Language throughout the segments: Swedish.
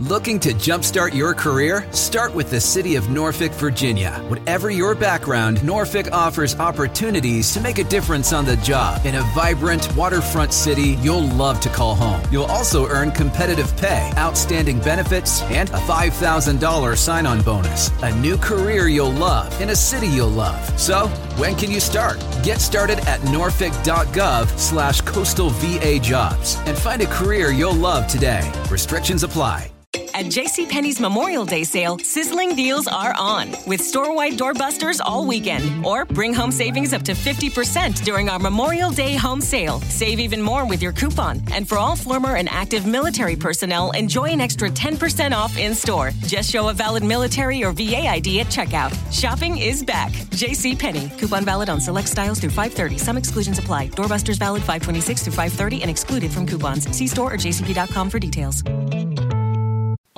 Looking to jumpstart your career? Start with the City of Norfolk, Virginia. Whatever your background, Norfolk offers opportunities to make a difference on the job in a vibrant waterfront city you'll love to call home. You'll also earn competitive pay, outstanding benefits, and a $5,000 sign on bonus. A new career you'll love in a city you'll love. So, when can you start? Get started at norfolk.gov slash coastal VA jobs and find a career you'll love today. Restrictions apply. At JCPenney's Memorial Day sale, sizzling deals are on with store wide doorbusters all weekend. Or bring home savings up to 50% during our Memorial Day home sale. Save even more with your coupon. And for all former and active military personnel, enjoy an extra 10% off in store. Just show a valid military or VA ID at checkout. Shopping is back. JCPenney. Coupon valid on select styles through 530. Some exclusions apply. Doorbusters valid 526 through 530 and excluded from coupons. See store or jcp.com for details.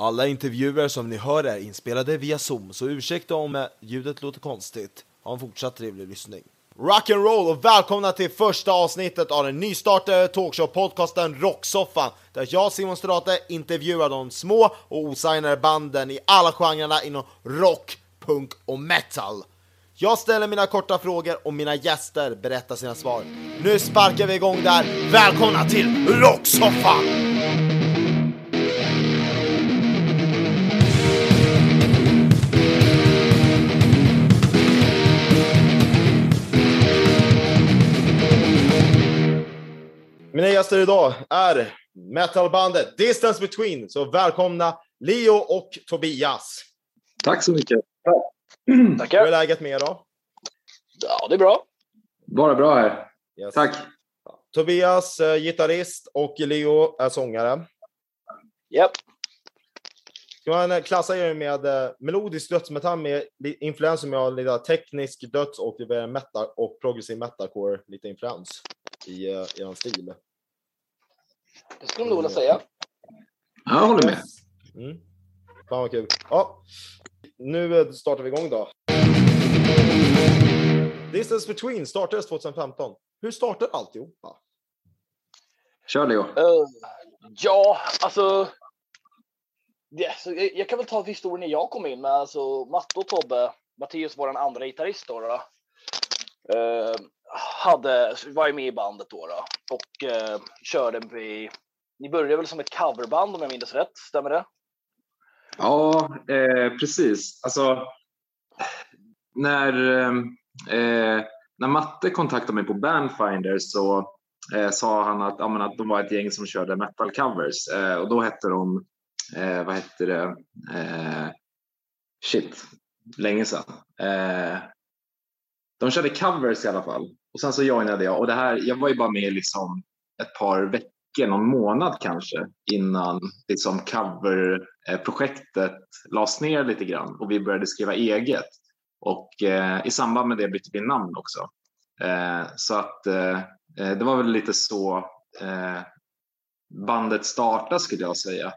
Alla intervjuer som ni hör är inspelade via Zoom, så ursäkta om eh, ljudet låter konstigt. Ha en fortsatt trevlig lyssning. Rock'n'roll och välkomna till första avsnittet av den nystartade talkshow-podcasten Rocksoffan, där jag, Simon Strate, intervjuar de små och osignade banden i alla genrerna inom rock, punk och metal. Jag ställer mina korta frågor och mina gäster berättar sina svar. Nu sparkar vi igång där. Välkomna till Rocksoffan! Gäster idag är metalbandet Distance Between, så välkomna Leo och Tobias. Tack så mycket. Hur är Tackar. läget med er då? Ja, det är bra. Bara bra här. Yes. Tack. Tobias, eh, gitarrist och Leo är sångare. Japp. Ska man eh, klassa er med eh, melodisk dödsmetall med influenser med lite teknisk döds och lite metal och progressiv metalcore, lite influens i uh, er stil. Det skulle man nog vilja säga. Ja, Jag håller med. Mm. Fan vad kul. Ja, nu startar vi igång då. Distance Between startades 2015. Hur startade alltihopa? Kör Leo. Eh, ja, alltså. det- så jag, kan väl ta historien när jag kom in med alltså Matte och Tobbe. Mattias var den andra gitarrist då. då. Eh, hade, var ju med i bandet då, då och eh, körde i, Ni började väl som ett coverband om jag minns rätt, stämmer det? Ja, eh, precis. Alltså, när, eh, när Matte kontaktade mig på Bandfinder så eh, sa han att, ja, men att de var ett gäng som körde metal covers eh, och då hette de, eh, vad hette det, eh, shit, länge sedan. Eh, de körde covers i alla fall och sen så joinade jag och det här, jag var ju bara med liksom ett par veckor, någon månad kanske innan liksom coverprojektet lades ner lite grann och vi började skriva eget. Och eh, i samband med det bytte vi namn också. Eh, så att eh, eh det var väl lite så eh, bandet startade skulle jag säga.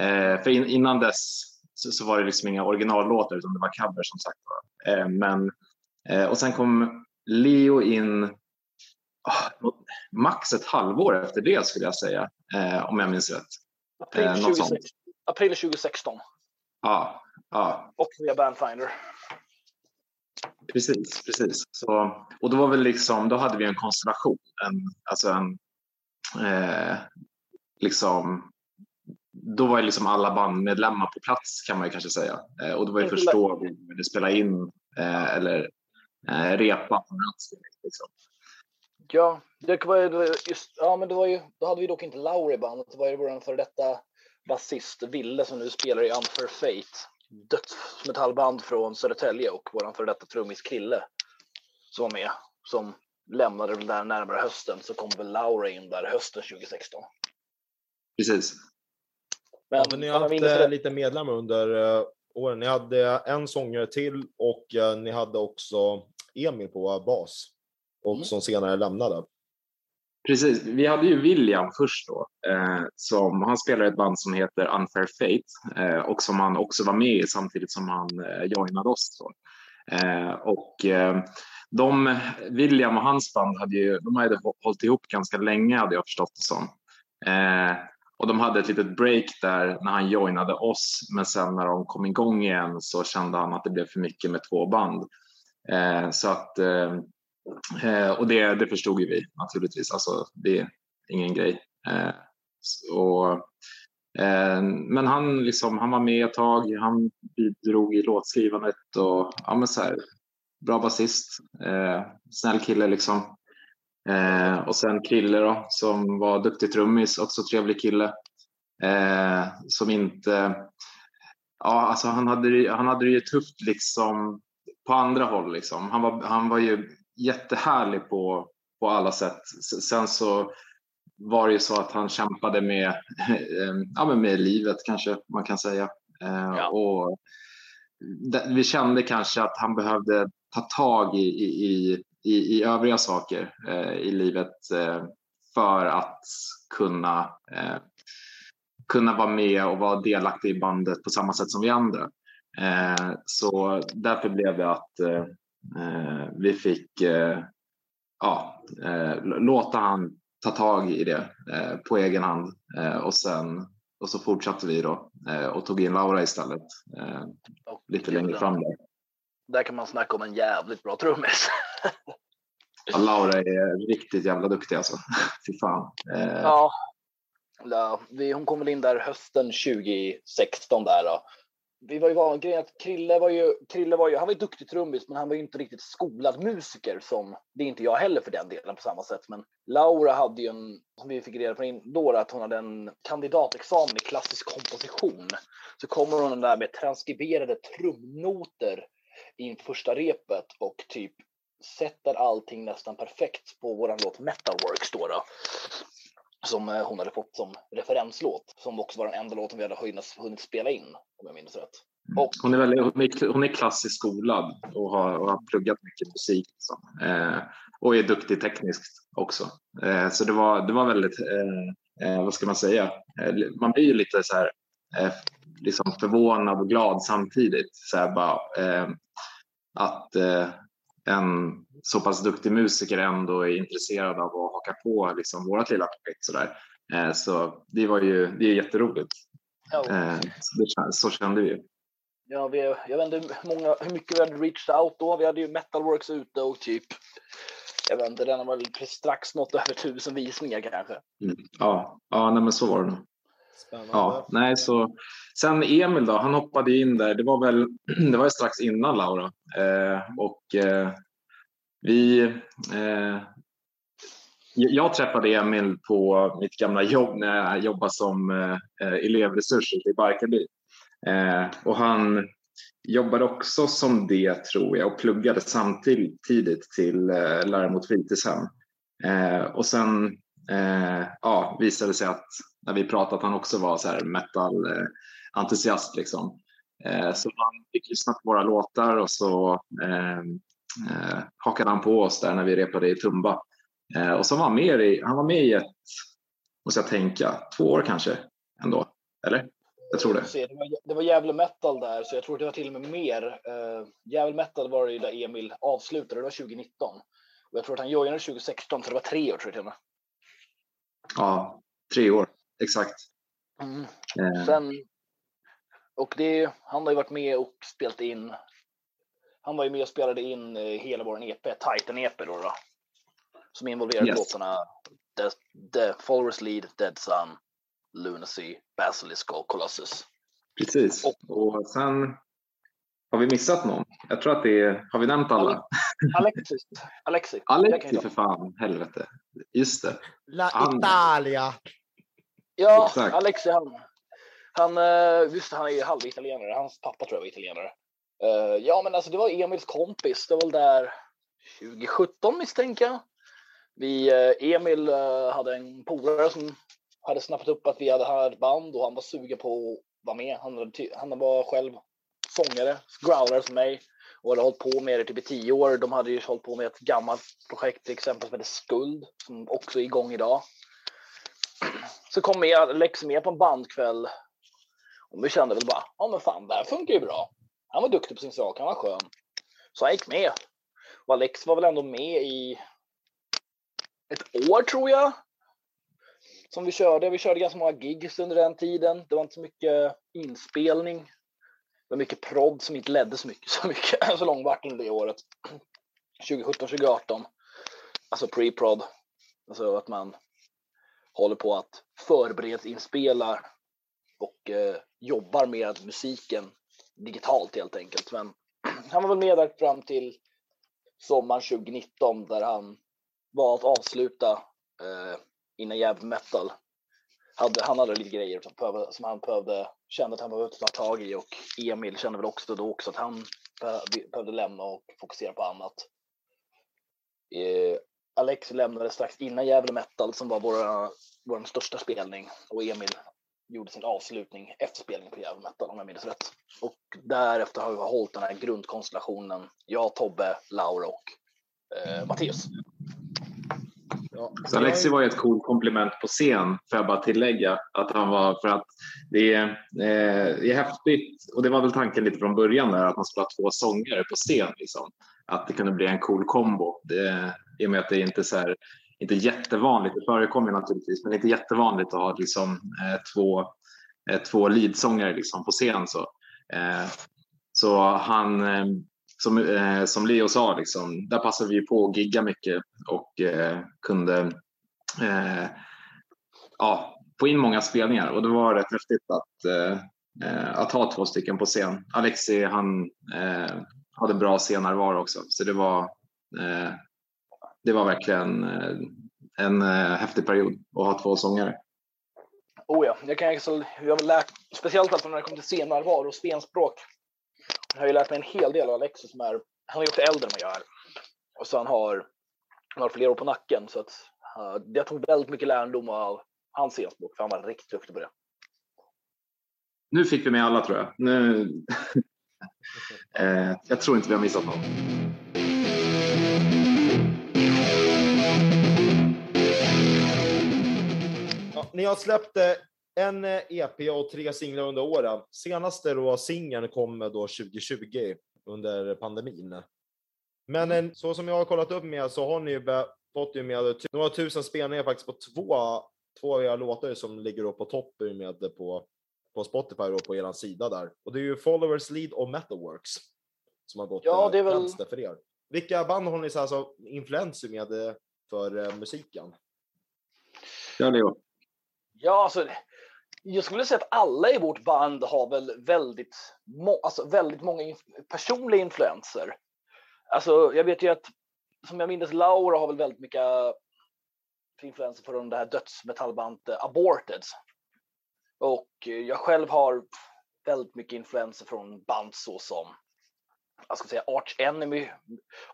Eh, för in, innan dess så, så var det liksom inga originallåtar utan det var cover som sagt var. Eh, men, eh, och sen kom Leo in ah, max ett halvår efter det skulle jag säga, eh, om jag minns rätt. April, Eh, något 2016, sånt. april 2016 Ja, ja och via Bandfinder. precis, precis. Så, och då var väl liksom, då hade vi en konstellation, en, alltså en, eh, liksom, då var ju liksom alla bandmedlemmar på plats kan man ju kanske säga. Eh, och det var ju först då vi spela in eh, eller eh, repa. Liksom. Ja, det var ju just, ja, men det var ju, då hade vi dock inte Lauri i bandet. Det var ju vår före detta basist Ville som nu spelar i Unfair Fate. Dödsmetallband från Södertälje och vår före detta trummis Krille som var med. Som lämnade väl där närmare hösten så kom väl Lauri in där hösten 2016. Precis. Men, Ja, men ni har haft minns eh, lite medlemmar under eh, åren. Ni hade en sångare till och eh, ni hade också Emil på bas och Mm. som senare lämnade. Precis, vi hade ju William först då. Eh, som, han spelar i ett band som heter Unfair Fate eh, och som han också var med i samtidigt som han eh, joinade oss. Då. Eh, och eh, de, William och hans band hade ju, de hade hå- hållit ihop ganska länge hade jag förstått det som. Eh, och de hade ett litet break där när han joinade oss, men sen när de kom igång igen så kände han att det blev för mycket med två band. Eh, så att, ehm, eh, och det, det förstod ju vi naturligtvis, alltså det är ingen grej. Eh, och, eh, men han, liksom, han var med ett tag, han bidrog i låtskrivandet och ja, men så här, bra basist, eh, snäll kille liksom. Eh, och sen Krille då, som var duktig trummis, också trevlig kille. Eh, som inte... Ja, alltså han hade, han hade det ju tufft liksom på andra håll. Liksom. Han, var, han var ju jättehärlig på, på alla sätt. Sen så var det ju så att han kämpade med, eh, ja, men med livet kanske man kan säga. Eh, ja. Och vi kände kanske att han behövde ta tag i, i, i, i övriga saker eh, i livet för att kunna, kunna vara med och vara delaktig i bandet på samma sätt som vi andra. Eh, så därför blev det att eh, eh, vi fick ja, låta han ta tag i det på egen hand och sen och så fortsatte vi då och tog in Laura istället lite längre fram där. Där kan man snacka om en jävligt bra trummis. ja, Laura är riktigt jävla duktig alltså. Fy fan. Ja. hon kom väl in där hösten 2016 där då. Vi var ju vana grejen att Krille var ju, Krille var ju, han var ju duktig trummis men han var ju inte riktigt skolad musiker som, det är inte jag heller för den delen på samma sätt. Men Laura hade ju en, som vi fick reda på då, att hon hade en kandidatexamen i klassisk komposition. Så kommer hon där med transkriberade trumnoter inför första repet och typ sätter allting nästan perfekt på våran låt Metalworks då, då som eh, hon hade fått som referenslåt, som också var den enda låten vi hade hunnit spela in, om jag minns rätt. Mm. Och, hon, är väldigt, hon är klassiskt skolad och har, och har pluggat mycket musik liksom. eh, och är duktig tekniskt också. Eh, så det var, det var väldigt, eh, eh vad ska man säga, eh, man blir ju lite så här liksom förvånad och glad samtidigt. Så här bara, att en så pass duktig musiker ändå är intresserad av att haka på liksom, vårt lilla projekt. Så, där. Eh, så det var ju det är jätteroligt. Ja. Eh, så, det, så kände vi. Ja, vi, jag vet inte hur, många, hur mycket vi hade reached out då. Vi hade ju Metalworks ute och typ, jag vet inte, den var strax något över tusen visningar kanske. Mm. Ja, ja nej, men så var det nog. Spännande. Ja, nej, så, sen Emil då, han hoppade in där. Det var väl det var strax innan Laura. Eh, och eh, vi... Eh, jag träffade Emil på mitt gamla jobb när jag jobbade som eh, eh elevresurs i Barkarby. Eh, och han jobbade också som det tror jag och pluggade samtidigt till eh, Lärare mot fritidshem. Eh, och sen eh, ja, visade det sig att när vi pratade att han också var så här metal-entusiast. Liksom. Eh, så han fick lyssna på våra låtar och så eh, eh, hakade han på oss där när vi repade i Tumba. Eh, och så var han med i, han var med i ett, måste jag tänka, två år kanske ändå. Eller? Jag tror det. Det var, det var Gävle Metal där, så jag tror det var till och med mer. Uh, Gävle Metal var det ju där Emil avslutade, det var 2019. Och jag tror att han joinade 2016, så det var tre år tror jag till och med. Ja, tre år exakt. Mm. Eh. Sen, och det, han har ju varit med och spelat in. Han var ju med och spelade in eh, hela vår EP, Titan-EP då, då. Som involverar yes. låtarna The, The Forest Lead, Dead Sun, Lunacy, Basilisk och Colossus. Precis. Och, och sen har vi missat någon? Jag tror att det är, har vi nämnt alla? Alexis. Alexis, Alexis för fan, helvete. Just det. La han... Italia. Ja, Exakt. Alexi han, han, eh, visst han är ju halvitalienare, hans pappa tror jag var italienare. Uh, ja men alltså det var Emils kompis, det var väl där 2017 misstänker jag. Vi, uh, Emil hade en polare som hade snappat upp att vi hade här ett band och han var sugen på att vara med. Han, han var själv sångare, growlare som mig och hade hållit på med det typ i tio år. De hade ju hållit på med ett gammalt projekt till exempel som heter Skuld som också är igång idag. Så kom med, Lex med på en bandkväll och vi kände väl bara, ja men fan det här funkar ju bra. Han var duktig på sin sak, han var skön. Så han gick med. Och Alex var väl ändå med i ett år tror jag. som vi körde. Vi körde ganska många gigs under den tiden. Det var inte så mycket inspelning. Det var mycket prodd som inte ledde så mycket, så, mycket, så långt vart under det året. 2017, 2018. Alltså pre-prod. Alltså att man håller på att förberedsinspela och eh, jobbar med musiken digitalt helt enkelt. Men han var väl med där fram till sommaren 2019 där han var att avsluta eh, innan Jävla Metal. Hade, han hade lite grejer som, behövde, som han behövde, kände att han behövde ta tag i och Emil kände väl också då också att han behövde lämna och fokusera på annat. Eh, Alex lämnade strax innan Jävla Metal som var vår, vår största spelning och Emil gjorde sin avslutning efter spelningen på Jävla Metal om jag minns rätt. Och därefter har vi hållit den här grundkonstellationen. Jag, Tobbe, Laura och eh, Mattias. Ja, så Alexi var ju ett coolt komplement på scen, får jag bara tillägga. Att han var, för att det är, eh, det är häftigt, och det var väl tanken lite från början där, att man skulle ha två sångare på scen. Liksom. Att det kunde bli en cool kombo. Det, i och med att det inte är så här, inte jättevanligt, det förekommer naturligtvis, men inte jättevanligt att ha liksom, eh, två, eh, två leadsångare liksom, på scen. Så, eh, så han, eh, som, eh, som Leo sa, liksom, där passade vi på att gigga mycket och eh, kunde eh, ja, få in många spelningar och det var rätt häftigt att, eh, eh, att ha två stycken på scen. Alexi han hade bra scennärvaro också så det var det var verkligen eh, en eh, häftig period att ha två sångare. Oh ja, jag, kan, jag har lärt, speciellt alltså när det kommer till scennärvaro och scenspråk. Jag har ju lärt mig en hel del av Alexis som är, han är också äldre än vad jag är. Och så han har, han har flera år på nacken så att uh, jag tog väldigt mycket lärdom av hans scenspråk för han var riktigt duktig på det. Nu fick vi med alla tror jag. Nu... eh, jag tror inte vi har missat någon. Ni har släppt eh, en EP eh, e och tre singlar under åren. Senaste då singeln kom då 2020 under pandemin. Men en, så som jag har kollat upp med så har ni ju fått ju med några tusen spelningar faktiskt på två, två av era låtar som ligger då på topp med på, på Spotify och på er sida där. Och det är ju Followers Lead och Metalworks som har gått ja, det är väl... för er. Vilka band har ni så alltså influenser med för musiken? Ja, Leo. Ja, alltså, jag skulle säga att alla i vårt band har väl väldigt, alltså, väldigt många inf personliga influenser. Alltså, jag vet ju att, som jag minns, Laura har väl väldigt mycket eh, influenser från det här dödsmetallbandet Aborted. Och eh, jag själv har väldigt mycket influenser från band såsom jag ska säga Arch Enemy,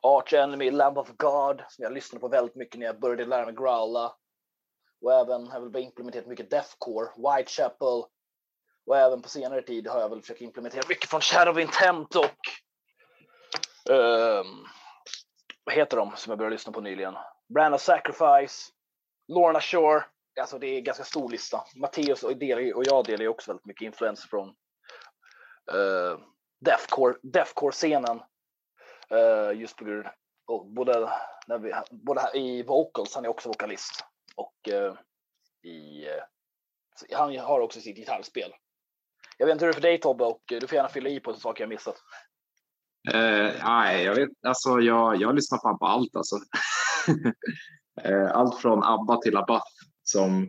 Arch Enemy, Lamb of God, som jag lyssnade på väldigt mycket när jag började lära mig growla och även har väl implementerat mycket Deathcore, Whitechapel och även på senare tid har jag väl försökt implementera mycket från Shadow Intent och um, vad heter de som jag började lyssna på nyligen? Brand of Sacrifice, Lorna Shore. Alltså det är en ganska stor lista. Matteus och, och jag delar ju också väldigt mycket influenser från uh, Deathcore, Deathcore-scenen. Uh, just på grund av både, när vi, både i vocals, han är också vokalist och eh, i, eh, han har också sitt gitarrspel. Jag vet inte hur det är för dig Tobbe och eh, du får gärna fylla i på saker jag missat. Eh, nej, jag vet, alltså jag, jag lyssnar fan på allt alltså. eh, allt från ABBA till ABBA som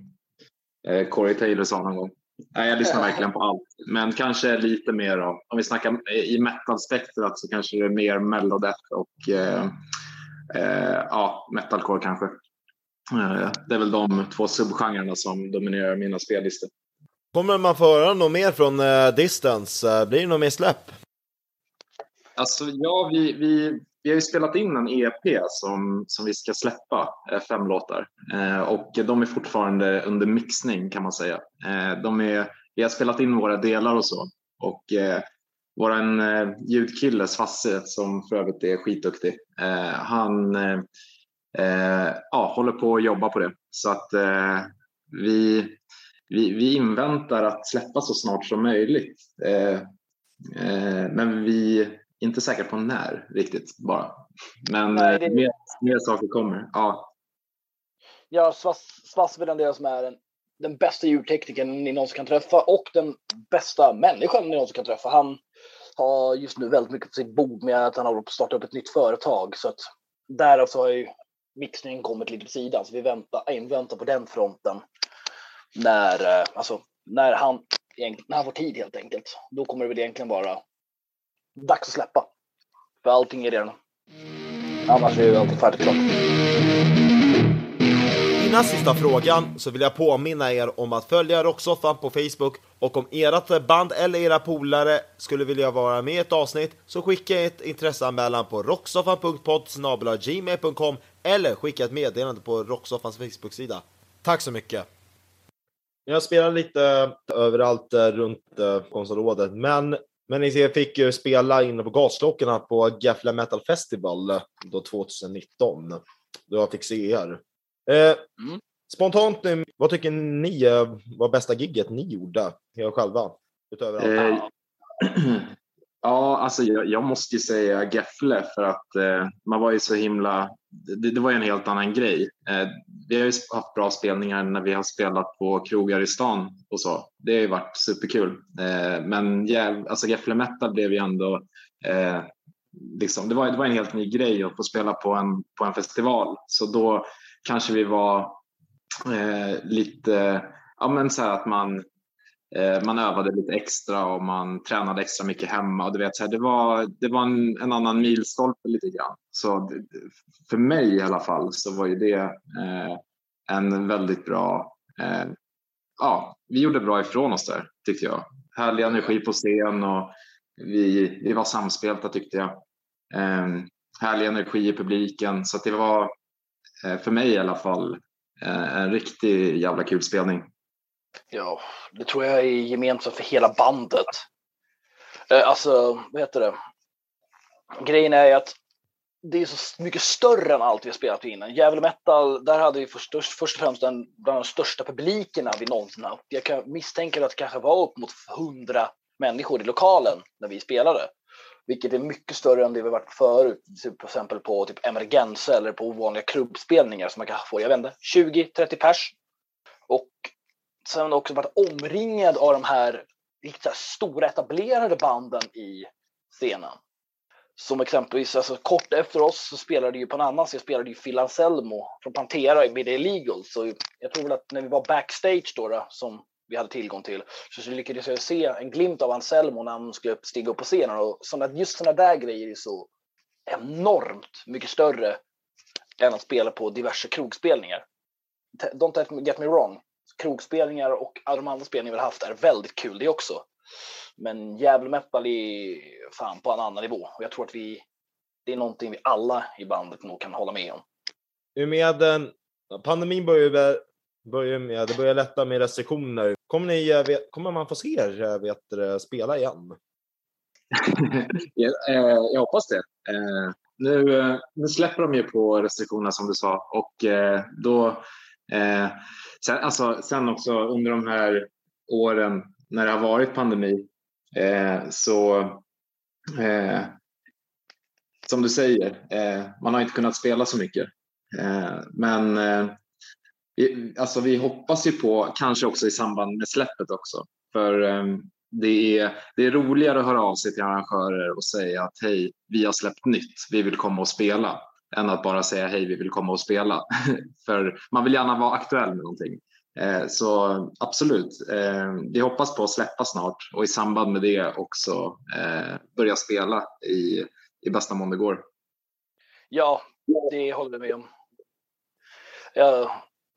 eh, Corey Taylor sa någon gång. Nej, jag lyssnar verkligen på allt, men kanske lite mer av, om vi snackar eh, i metal-spektrat så kanske det är mer mellodeath och eh, eh, ja, metalcore kanske. Eh, det är väl de två subgenrerna som dominerar mina spellistor. Kommer man få höra något mer från uh, Distance? Uh, blir det något mer släpp? Alltså, ja, vi, vi, vi har ju spelat in en EP som, som vi ska släppa, fem låtar. Eh, och de är fortfarande under mixning kan man säga. Eh, de är, vi har spelat in våra delar och så. Och eh, vår eh, ljudkille, Svasse, som för övrigt är skitduktig, han eh, ja, håller på att jobba på det. Så att eh, vi, vi, vi inväntar att släppa så snart som möjligt. Eh, eh men vi är inte säkra på när riktigt bara. Men Nej, det... mer, mer saker kommer. Ja. Ja, Svass, är den del som är en den bästa ljudteknikern ni någonsin kan träffa och den bästa människan ni någonsin kan träffa. Han har just nu väldigt mycket på sitt bord med att han håller på att starta upp ett nytt företag. Så att därav så har ju mixningen kommit lite på sidan. Så vi väntar, äh, inväntar på den fronten när, eh, alltså, när, han, när han får tid helt enkelt. Då kommer det väl egentligen vara dags att släppa. För allting är redan... Annars är ju allting färdigt klart. Innan sista frågan så vill jag påminna er om att följa Rocksoffan på Facebook och om ert band eller era polare skulle vilja vara med i ett avsnitt så skicka ett intresseanmälan på rocksoffan.podd eller skicka ett meddelande på Rocksoffans Facebook-sida. Tack så mycket! Jag spelar lite överallt eh, runt eh, konsolrådet, men men ni fick ju spela inne på gasklockorna på Gefle Metal Festival eh, då 2019. Då jag fick se er. Eh, mm. Spontant nu, vad tycker ni var bästa gigget ni gjorde, er själva? Utöver allt? Eh, ja, alltså jag, jag, måste ju säga Gefle för att eh, man var ju så himla, det, det var ju en helt annan grej. Eh, vi har ju haft bra spelningar när vi har spelat på krogar i stan och så. Det har ju varit superkul. Eh, men ja, alltså Gefle Metal blev ju ändå eh, Liksom, det, var, det var en helt ny grej att få spela på en, på en festival. Så då kanske vi var eh, lite, ja men så här att man, eh, man övade lite extra och man tränade extra mycket hemma. Och du vet, så här, det var, det var en, en annan milstolpe lite grann. Så för mig i alla fall så var ju det eh, en väldigt bra, eh, ja, vi gjorde bra ifrån oss där tyckte jag. Härlig energi på scen och vi, vi var samspelta tyckte jag. Eh, härlig energi i publiken så det var Eh, för mig i alla fall, eh, en riktig jävla kul spelning. Ja, det tror jag är gemensamt för hela bandet. Eh, alltså, vad heter det? Grejen är att det är så mycket större än allt vi har spelat innan. Djävul metal, där hade vi först, först och främst den, bland de största publikerna vi någonsin haft. Jag kan misstänka att det kanske var upp mot hundra människor i lokalen när vi spelade. Vilket är mycket större än det vi varit förut. Till exempel på typ Emergenza eller på ovanliga klubbspelningar som man kan få, jag vet inte, 20-30 pers. Och sen har man också varit omringad av de här riktigt stora etablerade banden i scenen. Som exempelvis, alltså kort efter oss så spelade ju på en annan scen spelade ju Phil Anselmo från Pantera i The Illegal. Så jag tror väl att när vi var backstage då, då som vi hade tillgång till. Så lyckades jag se en glimt av Anselmo när han skulle stiga upp på scenen. Och såna, just sådana där grejer är så enormt mycket större än att spela på diverse krogspelningar. Don't get me wrong. Krogspelningar och alla de andra spelningar vi har haft är väldigt kul det också. Men Gävle metal är fan på en annan nivå. Och jag tror att vi, det är någonting vi alla i bandet nog kan hålla med om. Med pandemin började börjar med, det börjar lätta med restriktioner. Kommer, ni, eh, kommer man få se er eh, vet, spela igen? jag, eh, jag hoppas det. Eh, nu, nu släpper de ju på restriktionerna som du sa och då sen, alltså, sen också under de här åren när det har varit pandemi så som du säger, man har inte kunnat spela så mycket. Men vi, alltså vi hoppas ju på, kanske också i samband med släppet också, för um, det är, det är roligare att höra av sig till arrangörer och säga att hej, vi har släppt nytt, vi vill komma och spela, än att bara säga hej, vi vill komma och spela. för man vill gärna vara aktuell med någonting. Eh, så absolut, eh, vi hoppas på att släppa snart och i samband med det också eh, börja spela i, i bästa mån det går. Ja, det håller vi med om. Jag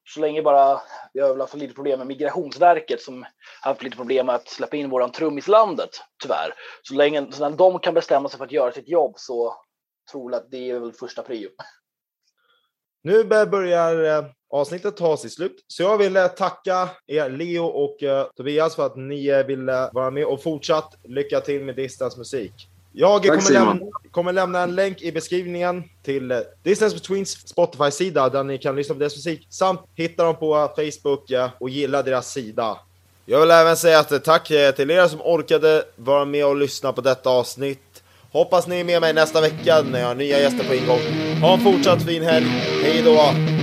så länge bara, vi har väl haft lite problem med Migrationsverket som har haft lite problem med att släppa in våran trummis landet, tyvärr. Så länge så när de kan bestämma sig för att göra sitt jobb så tror jag att det är väl första prio. Nu börjar eh, avsnittet ta sig slut, så jag vill eh, tacka er Leo och eh, Tobias för att ni ville vara med och fortsatt lycka till med Distance jag kommer lämna, kommer lämna, en länk i beskrivningen till uh, Distance Betweens Spotify-sida där ni kan lyssna på deras musik samt hitta dem på Facebook uh, och gilla deras sida. Jag vill även säga att tack till er som orkade vara med och lyssna på detta avsnitt. Hoppas ni är med mig nästa vecka när jag har nya gäster på ingång. Ha en fortsatt fin helg. Hej då!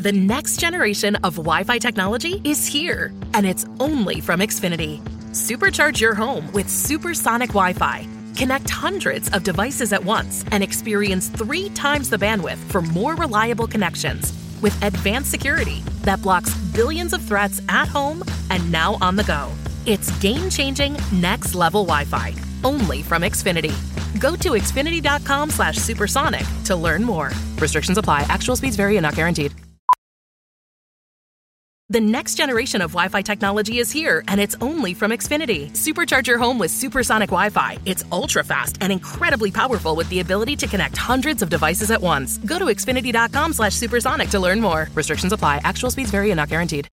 The next generation of Wi Fi technology is here, and it's only from Xfinity. Supercharge your home with supersonic Wi Fi. Connect hundreds of devices at once and experience three times the bandwidth for more reliable connections. With advanced security that blocks billions of threats at home and now on the go. It's game changing, next level Wi Fi, only from Xfinity. Go to xfinity.com slash supersonic to learn more. Restrictions apply, actual speeds vary and not guaranteed. The next generation of Wi Fi technology is here, and it's only from Xfinity. Supercharge your home with supersonic Wi Fi. It's ultra fast and incredibly powerful with the ability to connect hundreds of devices at once. Go to xfinity.com slash supersonic to learn more. Restrictions apply, actual speeds vary and not guaranteed.